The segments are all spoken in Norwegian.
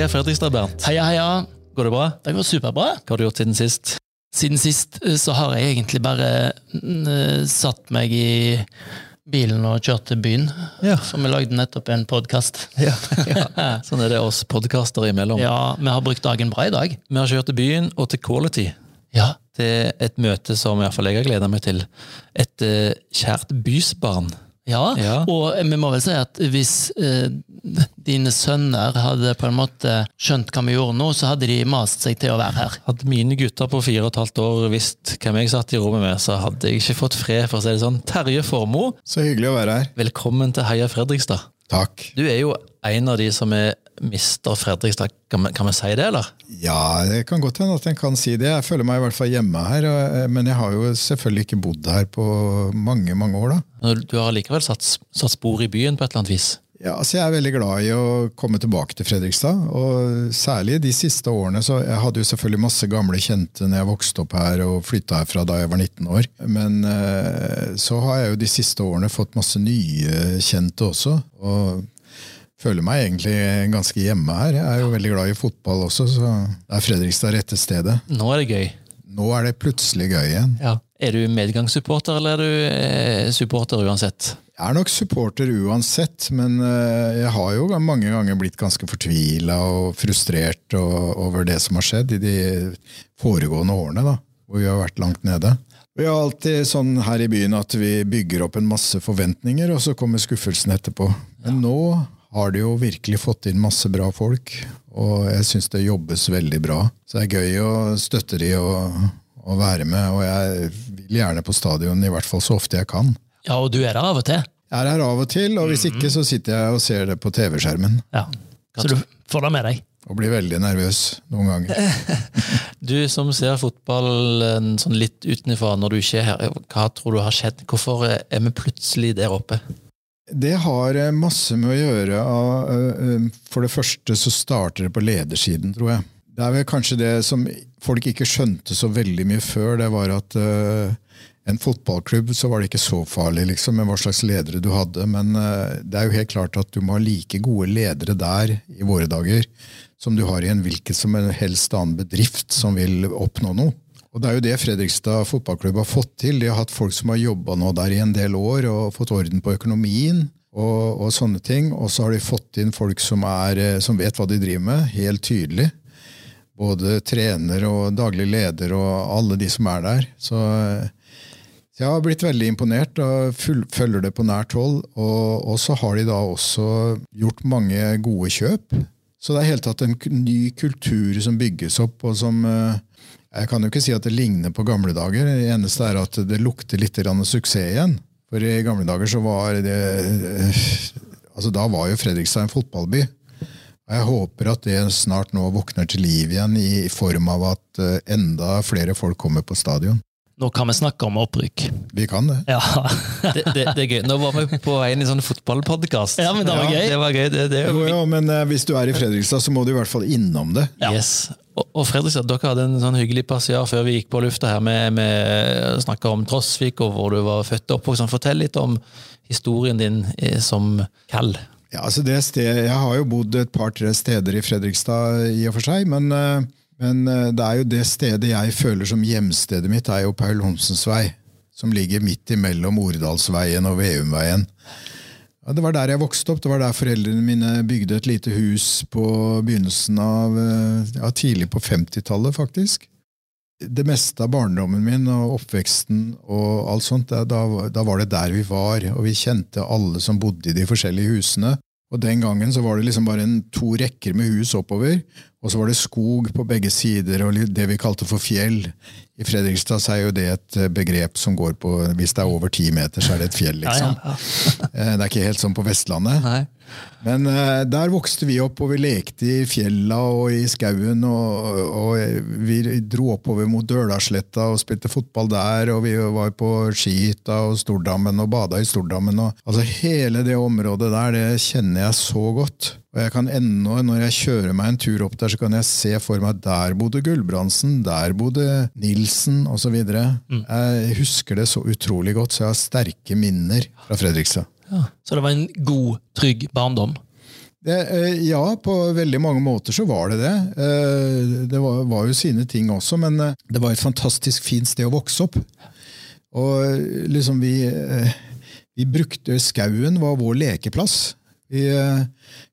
Heia Fredrikstad, Bernt. Heia, heia. Går det bra? Det går superbra. Hva har du gjort siden sist? Siden sist eh, så har jeg egentlig bare eh, satt meg i bilen og kjørt til byen. Ja. For vi lagde nettopp en podkast. Ja, Sånn er det oss podkaster imellom. Ja, vi har brukt dagen bra i dag. Vi har kjørt til byen og til Quality. Ja. Til et møte som i hvert fall jeg har gleda meg til. Et eh, kjært bysbarn. Ja, Ja. og vi må vel si at hvis eh, dine sønner hadde på en måte skjønt hva vi gjorde nå, så hadde de mast seg til å være her. Hadde mine gutter på fire og et halvt år visst hvem jeg satt i rommet med, så hadde jeg ikke fått fred, for å si det sånn. Terje Formoe, Så hyggelig å være her. velkommen til Heia Fredrikstad. Takk. Du er jo en av de som er mister Fredrikstad, kan vi, kan vi si det, eller? Ja, det kan godt hende at en kan si det. Jeg føler meg i hvert fall hjemme her. og- Men jeg har jo selvfølgelig ikke bodd her på mange, mange år, da. Men Du har likevel satt, satt spor i byen på et eller annet vis? Ja, altså Jeg er veldig glad i å komme tilbake til Fredrikstad. og Særlig de siste årene. så Jeg hadde jo selvfølgelig masse gamle kjente når jeg vokste opp her og flytta herfra da jeg var 19 år. Men eh, så har jeg jo de siste årene fått masse nye kjente også. og føler meg egentlig ganske hjemme her. Jeg er jo veldig glad i fotball også, så det er Fredrikstad rette stedet. Nå er det gøy. Nå er det plutselig gøy igjen. Ja. Er du medgangssupporter, eller er du eh, supporter uansett? Jeg er nok supporter uansett, men eh, jeg har jo mange ganger blitt ganske fortvila og frustrert over det som har skjedd i de foregående årene, da, hvor vi har vært langt nede. Vi har alltid sånn her i byen at vi bygger opp en masse forventninger, og så kommer skuffelsen etterpå. Men nå har de jo virkelig fått inn masse bra folk, og jeg syns det jobbes veldig bra. Så det er gøy å støtte de og, og være med, og jeg vil gjerne på stadion i hvert fall så ofte jeg kan. Ja, og du er her av og til. Jeg er her av og til, og hvis ikke så sitter jeg og ser det på TV-skjermen. Ja. Så du får det med deg. Og blir veldig nervøs noen ganger. Du som ser fotball sånn litt utenfra når du ikke er her, hva tror du har skjedd? Hvorfor er vi plutselig der oppe? Det har eh, masse med å gjøre av eh, eh, For det første så starter det på ledersiden, tror jeg. Det er vel kanskje det som folk ikke skjønte så veldig mye før, det var at en fotballklubb så var det ikke så farlig liksom, med hva slags ledere du hadde, men eh, det er jo helt klart at du må ha like gode ledere der i våre dager som du har i en hvilken som helst annen bedrift som vil oppnå noe. Og Det er jo det Fredrikstad fotballklubb har fått til. De har hatt folk som har jobba der i en del år og fått orden på økonomien. Og, og sånne ting. Og så har de fått inn folk som, er, eh, som vet hva de driver med, helt tydelig. Både trener og daglig leder og alle de som er der. Så eh, jeg har blitt veldig imponert og følger det på nært hold. Og, og så har de da også gjort mange gode kjøp. Så det er helt tatt en ny kultur som bygges opp, og som eh, Jeg kan jo ikke si at det ligner på gamle dager. Det eneste er at det lukter litt suksess igjen. For i gamle dager så var det eh, Altså Da var jo Fredrikstad en fotballby. Og Jeg håper at det snart nå våkner til liv igjen i form av at eh, enda flere folk kommer på stadion. Nå kan vi snakke om opprykk. Vi kan det. Ja, Det, det, det er gøy. Nå var vi på vei inn i sånn fotballpodkast. ja men det var Ja, gøy. Det var gøy. Det, det, Jo, jo, men uh, hvis du er i Fredrikstad, så må du i hvert fall innom det. Ja. Yes. Og, og Fredrikstad, dere hadde en sånn hyggelig passiar før vi gikk på lufta her. med, med snakka om Trosvik og hvor du var født og oppvokst. Fortell litt om historien din eh, som kall. Ja, altså det sted, Jeg har jo bodd et par-tre steder i Fredrikstad i og for seg, men, eh, men eh, det er jo det stedet jeg føler som hjemstedet mitt, er jo Paul Homsens vei. Som ligger midt imellom Ordalsveien og Veumveien. Ja, det var der jeg vokste opp. Det var der foreldrene mine bygde et lite hus på begynnelsen av eh, ja, tidlig på 50-tallet, faktisk. Det meste av barndommen min og oppveksten og alt sånt, da, da, var det der vi var, og vi kjente alle som bodde i de forskjellige husene. Og Den gangen så var det liksom bare en, to rekker med hus oppover, og så var det skog på begge sider og det vi kalte for fjell. I Fredrikstad så er jo det et eh, begrep som går på Hvis det er over ti meter, så er det et fjell, liksom. ja, ja. Eh, Det er ikke helt sånn på Vestlandet. Nei. Men eh, der vokste vi opp, og vi lekte i fjella og i skauen. Og, og vi dro oppover mot Dølasletta og spilte fotball der. Og vi var på skihytta og Stordammen og bada i Stordammen. Og, altså Hele det området der det kjenner jeg så godt. Og jeg kan ennå, Når jeg kjører meg en tur opp der, så kan jeg se for meg der bodde Gulbrandsen, der bodde Nilsen osv. Mm. Jeg husker det så utrolig godt, så jeg har sterke minner fra Fredrikstad. Så det var en god, trygg barndom. Det, eh, ja, på veldig mange måter så var det det. Eh, det var, var jo sine ting også, men eh, det var et fantastisk fint sted å vokse opp. Og liksom vi, vi brukte Skauen var vår lekeplass. Vi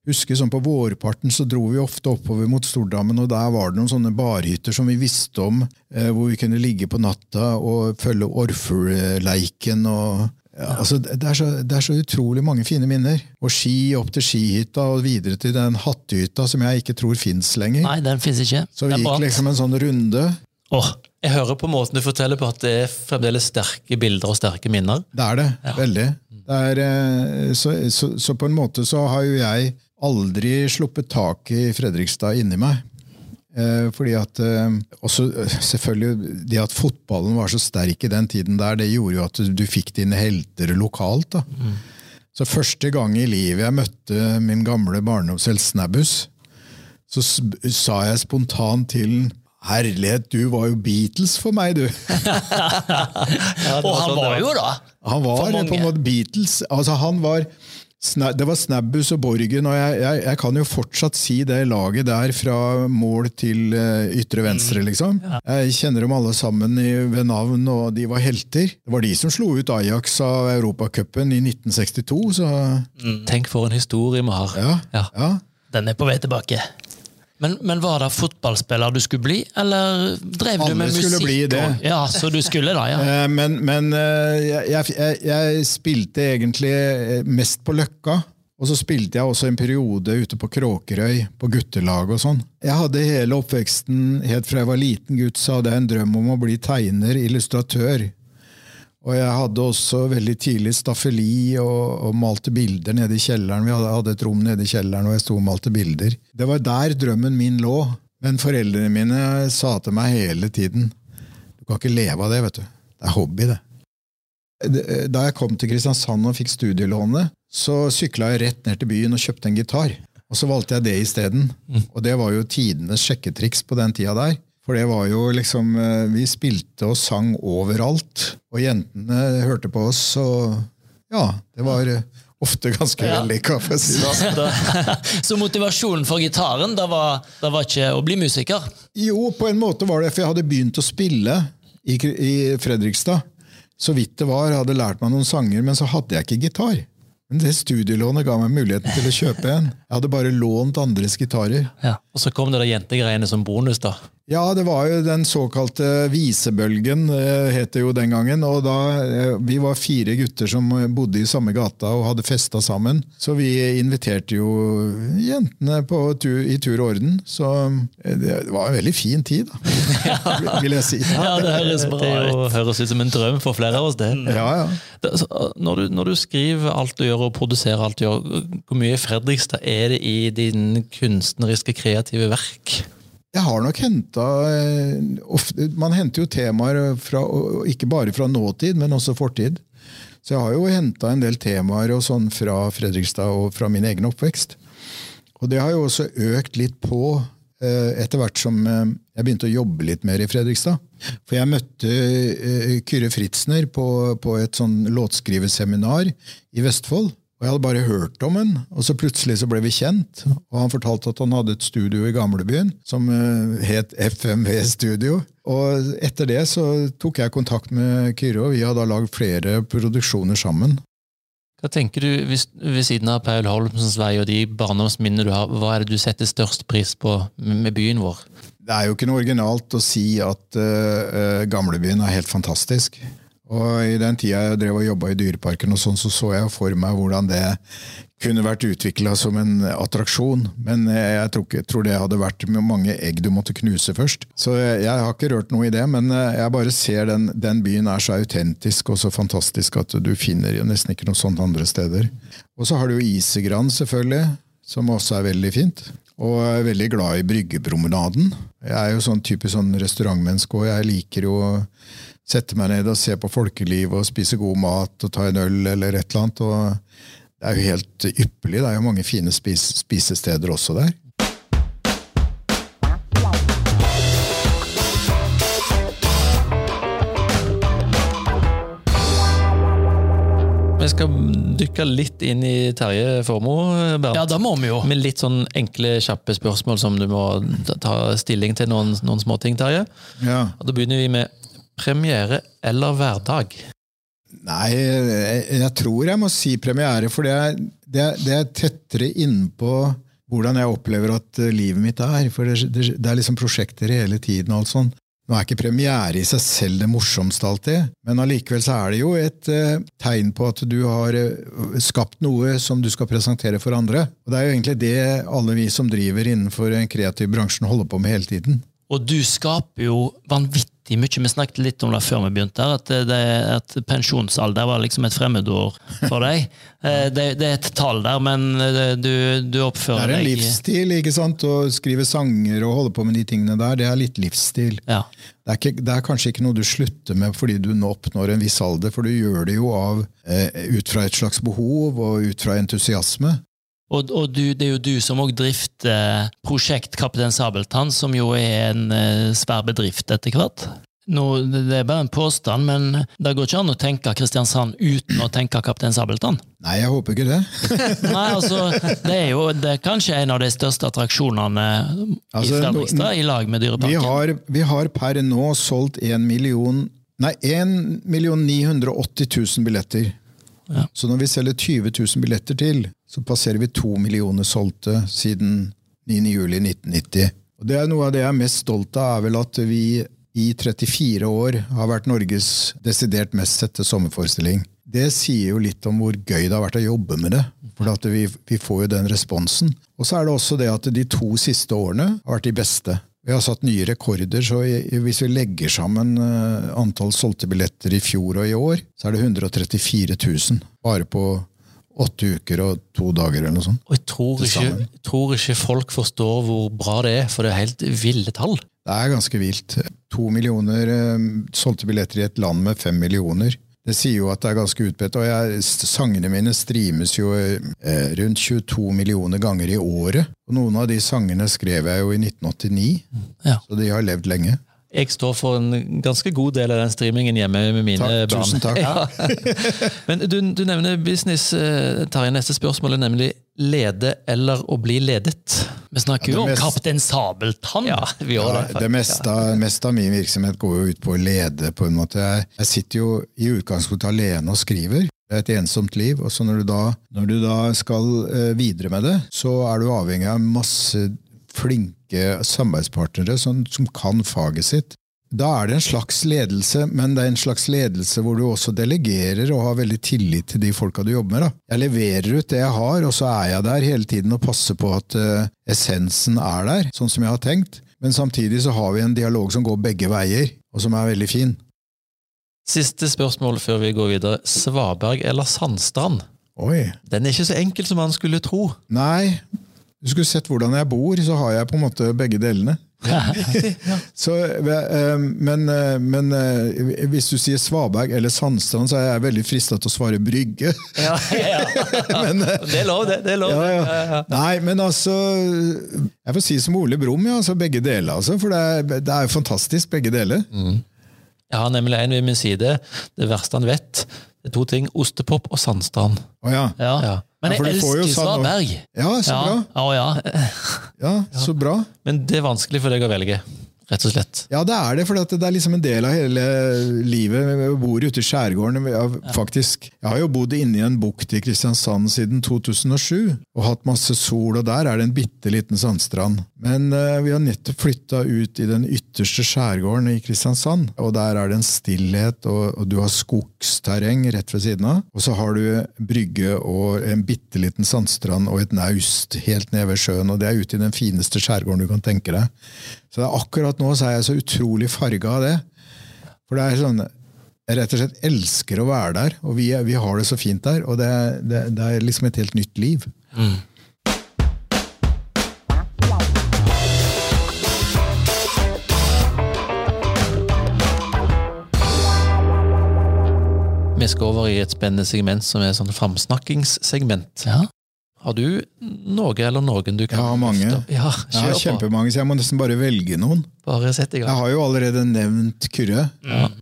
husker sånn På vårparten så dro vi ofte oppover mot Stordammen, og der var det noen sånne barhytter som vi visste om, hvor vi kunne ligge på natta og følge orfurleiken og ja, altså, det, er så, det, er så, utrolig mange fine minner. Og ski opp til skihytta og videre til den hattehytta som jeg ikke tror fins lenger. Nei, den finnes ikke. Så vi gikk liksom en sånn runde. Oh, jeg hører på måten du forteller på at det er fremdeles sterke bilder og sterke minner. Det er det. Ja. Veldig. Er, eh, så, så, så, på en måte så har jo jeg aldri sluppet taket i Fredrikstad inni meg. Eh, fordi at eh, også selvfølgelig Det at fotballen var så sterk i den tiden der, det gjorde jo at du fikk dine helter lokalt. da. Mm. Så første gang i livet jeg møtte min gamle barndomshelt Snabbus, så sa jeg spontant til Herlighet, du var jo Beatles for meg, du! ja, og han sånn var jo da! Han var på en måte Beatles. Altså, han var det var Snabbus og Borgen, og jeg, jeg, jeg, kan jo fortsatt si det laget der fra mål til uh, ytre venstre, mm. liksom. Jeg kjenner dem alle sammen i, ved navn, og de var helter. Det var de som slo ut Ajax av Europacupen i 1962, så mm. Tenk for en historie vi har. Ja, ja. ja. Den er på vei tilbake. Men, men, var det fotballspiller du skulle bli, eller drev Alle du med musikk? Alle skulle bli det. Og, ja, så du skulle da, ja. Eh, men, men eh, jeg, jeg, jeg, spilte egentlig eh, mest på Løkka. Og så spilte jeg også en periode ute på Kråkerøy, på guttelag og sånn. Jeg hadde hele oppveksten, helt fra jeg var liten gutt, så hadde jeg en drøm om å bli tegner, illustratør. Og jeg hadde også veldig tidlig staffeli og, og, malte bilder nede i kjelleren. Vi hadde, hadde et rom nede i kjelleren og jeg sto og malte bilder. Det var der drømmen min lå. Men foreldrene mine sa til meg hele tiden Du kan ikke leve av det, vet du. Det er hobby, det. Da jeg kom til Kristiansand og fikk studielånet, så sykla jeg rett ned til byen og kjøpte en gitar. Og så valgte jeg det isteden. Mm. Og det var jo tidenes sjekketriks på den tida der. For det var jo liksom eh, Vi spilte og sang overalt. Og jentene hørte på oss, og ja, det var eh, ofte ganske ja. vellykka. Si så motivasjonen for gitaren da var, da var, ikke å bli musiker? Jo, på en måte var det, for jeg hadde begynt å spille i, i Fredrikstad. Så vidt det var, jeg hadde lært meg noen sanger, men så hadde jeg ikke gitar. Men det studielånet ga meg muligheten til å kjøpe en. Jeg hadde bare lånt andres gitarer. Ja. Og så kom det de jentegreiene som bonus, da? Ja, det var jo den såkalte visebølgen, eh, het det jo den gangen. Og da, eh, Vi var fire gutter som bodde i samme gata og hadde festa sammen. Så vi inviterte jo jentene tur, i tur og orden. Så eh, det var en veldig fin tid, da, vil jeg si. Ja, det høres bra ut. Det høres ut som en drøm for flere av oss, det. Ja, ja. Når du, når du skriver alt du gjør og produserer alt du gjør, hvor mye Fredrikstad er det i din kunstneriske, kreative verk? Jeg har nok henta eh, Man henter jo temaer fra, ikke bare fra nåtid, men også fortid. Så jeg har jo henta en del temaer og sånn fra Fredrikstad og fra min egen oppvekst. Og det har jo også økt litt på eh, etter hvert som eh, jeg begynte å jobbe litt mer i Fredrikstad. For jeg møtte Kyrre Fritzner på, på et sånn låtskriveseminar i Vestfold. Og Jeg hadde bare hørt om han, og så plutselig så ble vi kjent. Og Han fortalte at han hadde et studio i gamlebyen som uh, het FMV Studio. Og Etter det så tok jeg kontakt med Kyrre, og vi har da lagd flere produksjoner sammen. Hva tenker du, hvis, ved siden av Paul Holmsens vei og de barndomsminnene du har, hva er det du setter størst pris på med byen vår? Det er jo ikke noe originalt å si at uh, gamlebyen er helt fantastisk. Og I den tida jeg drev og jobba i Dyreparken, og sånn, så så jeg for meg hvordan det kunne vært utvikla som en attraksjon. Men jeg tror, ikke, tror, det hadde vært mange egg du måtte knuse først. Så jeg, jeg, har ikke rørt noe i det, men jeg bare ser den, den byen er så autentisk og så fantastisk at du finner nesten ikke noe sånt andre steder. Og så har du jo Isegran, selvfølgelig, som også er veldig fint. Og jeg er veldig glad i Bryggepromenaden. Jeg er jo sånn typisk sånn restaurantmenneske, og jeg liker jo sette meg ned og se på folkeliv og spise god mat og ta en øl eller et eller annet. Og det er jo helt ypperlig. Det er jo mange fine spis spisesteder også der. Vi skal dykke litt inn i Terje Formoe, Bernt. Ja, da må vi jo. Med litt sånn enkle, kjappe spørsmål som du må ta stilling til noen, noen småting, Terje. Ja. Og Da begynner vi med premiere eller hverdag. Nei, jeg, jeg tror jeg må si premiere, for det er, det er, det er tettere innpå hvordan jeg opplever at eh, livet mitt er. For det, det, det er liksom prosjekter hele tiden. og alt sånt. Nå er ikke premiere i seg selv det morsomste alltid, men allikevel så er det jo et eh, tegn på at du har eh, skapt noe som du skal presentere for andre. Og Det er jo egentlig det alle vi som driver innenfor en kreativ bransjen holder på med hele tiden. Og du skaper jo vanvittig mye. Vi snakket litt om det før vi begynte, her, at, det, at pensjonsalder var liksom et fremmedord for deg. Eh, det, det, er et tall der, men eh, du, du oppfører deg Det er en deg livsstil. ikke sant? Å skrive sanger og holde på med de tingene der, det er litt livsstil. Ja. Det er, ikke, det er, kanskje ikke noe du slutter med fordi du nå oppnår en viss alder, for du gjør det jo av, eh, ut fra et slags behov og ut fra entusiasme. Og, og du, det er jo du som òg drifter prosjekt Kaptein Sabeltann, som jo er en uh, svær bedrift etter hvert. Nå, det er bare en påstand, men det går ikke an å tenke Kristiansand uten å tenke Kaptein Sabeltann. Nei, jeg håper ikke det. Nei, altså, Det er jo det er kanskje en av de største attraksjonene Altså, i Fredrikstad, i lag med Dyreparken. Vi har, vi har per nå solgt 1 million Nei, 1 980 000 billetter. Ja. Så når vi selger 20 000 billetter til, så passerer vi to millioner solgte siden 9.07.1990. Og det er Noe av det jeg er mest stolt av, er vel at vi i 34 år har vært Norges desidert mest sette sommerforestilling. Det sier jo litt om hvor gøy det har vært å jobbe med det. For vi, vi får jo den responsen. Og så er det også det at de to siste årene har vært de beste. Vi har satt nye rekorder, så hvis vi legger sammen eh, antall solgte billetter i fjor og i år, så er det 134 000 bare på åtte uker og to dager eller noe sånt. Og jeg tror ikke, tror ikke folk forstår hvor bra det er, for det er helt ville tall. Det er ganske vilt. To millioner eh, solgte billetter i et land med fem millioner. Det sier jo at det er ganske utbredt. Og jeg, sangene mine streames jo eh, rundt 22 millioner ganger i året. Og noen av de sangene skrev jeg jo i 1989, Ja. så de har levd lenge. Jeg står for en ganske god del av den streamingen hjemme med mine Takk, barn. tusen takk. Ja. Men du, du nevner business, tar jeg Neste spørsmål er nemlig lede eller å bli ledet. Vi snakker jo Ja, om mest- Kaptein Sabeltann. Ja, vi gjør Ja, det. det meste av, meste av min virksomhet går jo ut på å lede. på en måte. Jeg, jeg sitter jo i utgangspunktet alene og skriver. Det er et ensomt liv. og så Når du da, når du da skal eh, videre med det, så er du avhengig av masse flinke samarbeidspartnere som, som kan faget sitt. Da er det en slags ledelse, men det er en slags ledelse hvor du også delegerer og har veldig tillit til de folka du jobber med. Da. Jeg leverer ut det jeg har, og så er jeg der hele tiden og passer på at uh, essensen er der, sånn som jeg har tenkt. Men samtidig så har vi en dialog som går begge veier, og som er veldig fin. Siste spørsmål før vi går videre. Svaberg eller Sandstrand? Oi. Den er ikke så enkel som man skulle tro. Nei, du skulle sett hvordan jeg bor, så har jeg på en måte begge delene. Så, eh, men, eh, men eh, hvis du sier Svaberg eller Sandstrand, så er jeg veldig frista til å svare Brygge. Ja, ja. Men, Det er lov, det. det er lov. ja, det. ja. Nei, men altså Jeg får si som Ole Brumm, ja, altså begge deler. Altså, for det er, det er jo fantastisk, begge deler. Jeg har nemlig en ved min side. Det verste han vet. Det er to ting. Ostepop og Sandstrand. Å ja. Ja. Ja. Men jeg ja, elsker Svaberg. Ja, så Ja. bra. Å, ja. Ja, så bra. Men det er vanskelig for deg å velge, rett og slett. Ja, det er det, for det er liksom en del av hele livet. Vi bor ute i skjærgården. Faktisk. Jeg har jo bodd inne i en bukt i Kristiansand siden 2007, og hatt masse sol, og der er det en bitte liten sandstrand. Men uh, vi har nettopp flytta ut i den ytterste skjærgården i Kristiansand, og der er det en stillhet, og, og du har skogsterreng rett ved siden av, og så har du brygge og en bitte liten sandstrand og et naust helt nede ved sjøen, og det er ute i den fineste skjærgården du kan tenke deg. Så det er akkurat nå så er jeg så utrolig farga av det. For det er sånn Jeg rett og slett elsker å være der, og vi, vi har det så fint der. Og det, det, det er liksom et helt nytt liv. Vi skal over i et spennende segment som er sånn framsnakkingssegment. Ja. Har du noe eller noen du kan Jeg har mange. Ja, Jeg har kjempemange, så jeg må nesten bare velge noen. Bare sett i gang. Jeg har jo allerede nevnt Kyrre.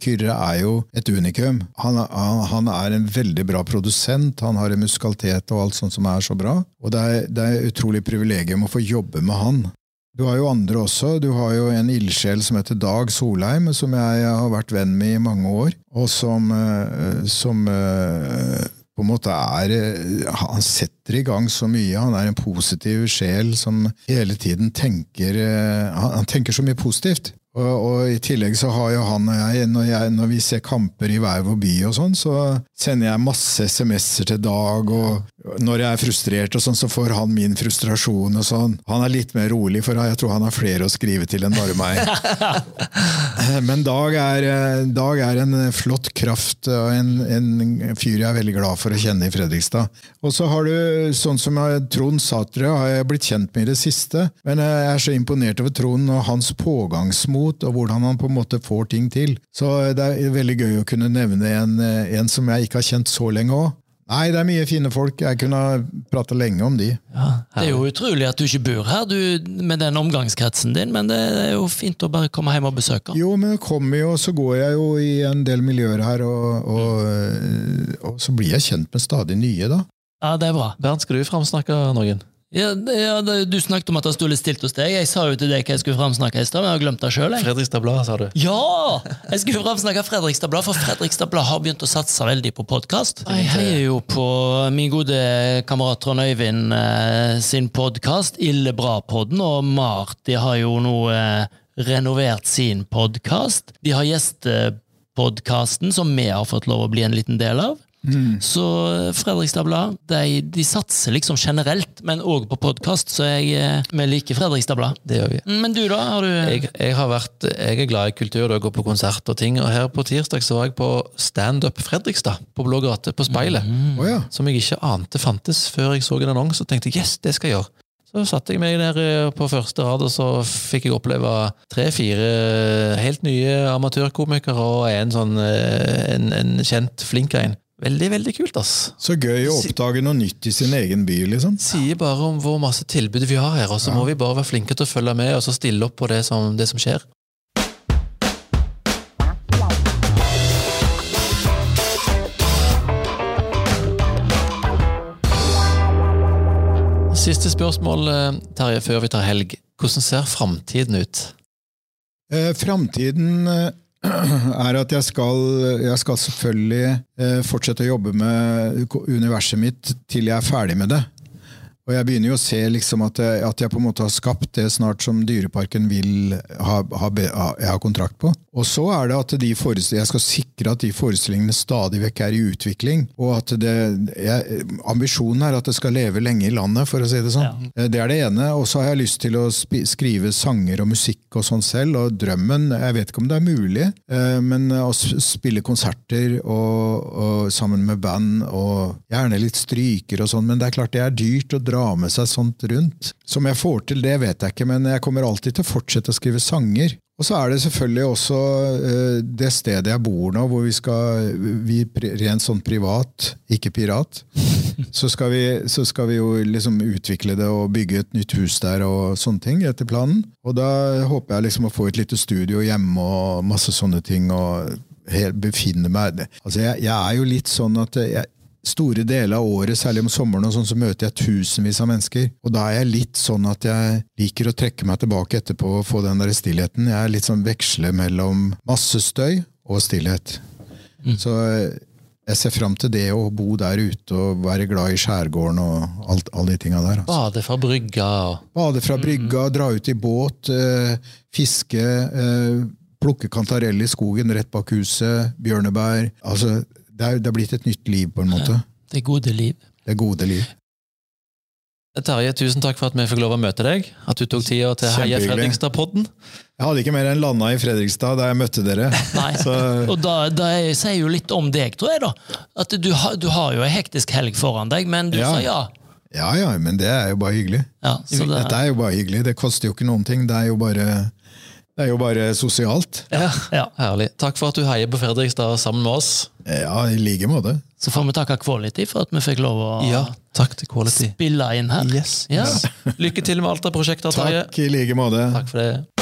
Kyrre er jo et unikum. Han, han, han er en veldig bra produsent, han har en musikalitet og alt sånt som er så bra. Og det er, det er utrolig privilegium å få jobbe med han. Du har jo andre også. Du har jo en ildsjel som heter Dag Solheim, som jeg har vært venn med i mange år, og som, eh, som eh, på en måte er eh, Han setter i gang så mye. Han er en positiv sjel som hele tiden tenker eh, Han tenker så mye positivt. Og, og I tillegg så har jo han og jeg når, jeg, når vi ser kamper i hver vår by, og sånn, så sender jeg masse SMS-er til Dag. og Når jeg er frustrert, og sånn, så får han min frustrasjon. og sånn. Han er litt mer rolig, for jeg tror han har flere å skrive til enn bare meg. Men Dag er, eh, Dag er en flott kraft og en, en fyr jeg er veldig glad for å kjenne i Fredrikstad. Og så har du, sånn som jeg- Trond Satre har jeg blitt kjent med i det siste. Men jeg er så imponert over Trond og hans pågangsmot, og hvordan han på en måte får ting til. Så det er veldig gøy å kunne nevne en, eh, en som jeg ikke har kjent så lenge òg. Nei, det er mye fine folk. Jeg kunne prata lenge om de. Ja, Det er jo utrolig at du ikke bor her du, med den omgangskretsen din, men det er jo fint å bare komme hjem og besøke. Jo, men jeg kommer jo, så går jeg jo i en del miljøer her, og, og, og så blir jeg kjent med stadig nye, da. Ja, det er bra. Bernt, skal du framsnakke noen? Ja, det, ja, det, du snakket om at det sto litt stilt hos deg. Jeg sa jo til deg hva jeg skulle framsnakke i stad, men jeg har glemt det sjøl. Fredrikstad Blad, sa du. Ja! Jeg skulle framsnakke Fredrikstad Blad, for Fredrikstad Blad har begynt å satse veldig på podkast. Jeg heier jo på min gode kamerat Trond Øyvind eh, sin podkast, Ille bra-podden, og Marti har jo nå eh, renovert sin podkast. De har gjestepodkasten, som vi har fått lov å bli en liten del av. Så eh, Fredrikstad Blad de, de satser liksom generelt, men òg på podkast, så jeg, eh, vi liker Fredrikstad Blad. Det gjør vi. Men du, da? Har du Jeg, jeg, har vært, jeg er glad i kultur, og går på konsert og ting. Og her på tirsdag så var jeg på Standup Fredrikstad på Blå gate, på Speilet. Å ja. Som jeg ikke ante fantes før jeg så en annonse og tenkte yes, det skal jeg gjøre. Så satte jeg meg der eh, på første rad, og så fikk jeg oppleve tre-fire helt nye amatørkomikere og en sånn en, en kjent flink en. Veldig, veldig kult, ass. Så gøy å oppdage noe nytt i sin egen by, liksom. Sier bare om hvor masse tilbud vi har her, og så må vi bare være flinke til å følge med og så stille opp på det som, det som skjer. Siste spørsmål, eh, Terje, før vi tar helg. Hvordan ser framtiden ut? Eh, Framtiden eh, er at jeg skal, jeg skal selvfølgelig eh, fortsette å jobbe med universet mitt til jeg er ferdig med det. Og jeg begynner jo å se liksom at, jeg, at jeg på en måte har skapt det snart som Dyreparken vil ha, ha, ha, jeg har kontrakt på. Og så er det at de jeg skal sikre at de forestillingene stadig vekk er i utvikling. Og at det, jeg, ambisjonen er at det skal leve lenge i landet, for å si det sånn. Ja. Det er det ene. Og så har jeg lyst til å skrive sanger og musikk og sånn selv. Og drømmen, jeg vet ikke om det er mulig, eh, men å spille konserter og, og sammen med band, og gjerne litt stryker og sånn, men det er klart det er dyrt å dra med seg sånt rundt. Som jeg får til, det vet jeg ikke, men jeg kommer alltid til å fortsette å skrive sanger. Og så er det selvfølgelig også eh, det stedet jeg bor nå, hvor vi skal vi Rent sånn privat, ikke pirat. Så skal vi, så skal vi jo liksom utvikle det og bygge et nytt hus der og sånne ting etter planen. Og da håper jeg liksom å få et lite studio hjemme og masse sånne ting. og helt befinne meg Altså jeg, jeg er jo litt sånn at jeg, Store deler av året, særlig om sommeren, og sånn, så møter jeg tusenvis av mennesker. Og da er jeg litt sånn at jeg liker å trekke meg tilbake etterpå og få den der stillheten. Jeg er litt sånn veksle mellom masse støy og stillhet. Så eh, jeg ser fram til det å bo der ute og være glad i skjærgården og alt, alle de tinga der. Altså. Bade fra brygga og Bade fra brygga, dra ut i båt, øh, fiske, øh, plukke kantarell i skogen rett bak huset, bjørnebær. Altså, det er, det er blitt et nytt liv, på en måte. Det gode liv. Det gode liv. Terje, tusen takk for at vi fikk lov å møte deg. At du tok tida til Heia Fredrikstad-podden. Jeg hadde ikke mer enn landa i Fredrikstad da jeg møtte dere. Nei. Så Og da, da jeg sier jo litt om deg, tror jeg, da. At du, har- du har jo ei hektisk helg foran deg, men du Ja. sa ja. ja ja, men det er jo bare hyggelig. ja så det, Dette er jo bare hyggelig. Det koster jo ikke noen ting. Det er jo bare Det er jo bare sosialt. Ja, Ja. Herlig. Takk for at du heier på Fredrikstad sammen med oss. Ja, i like måte. Så får vi takke Quality for at vi fikk lov å Ja, takk til Quality. spille inn her. Yes. Ja. Lykke til med alt av prosjekter, Terje. Takk i like måte. Takk for det.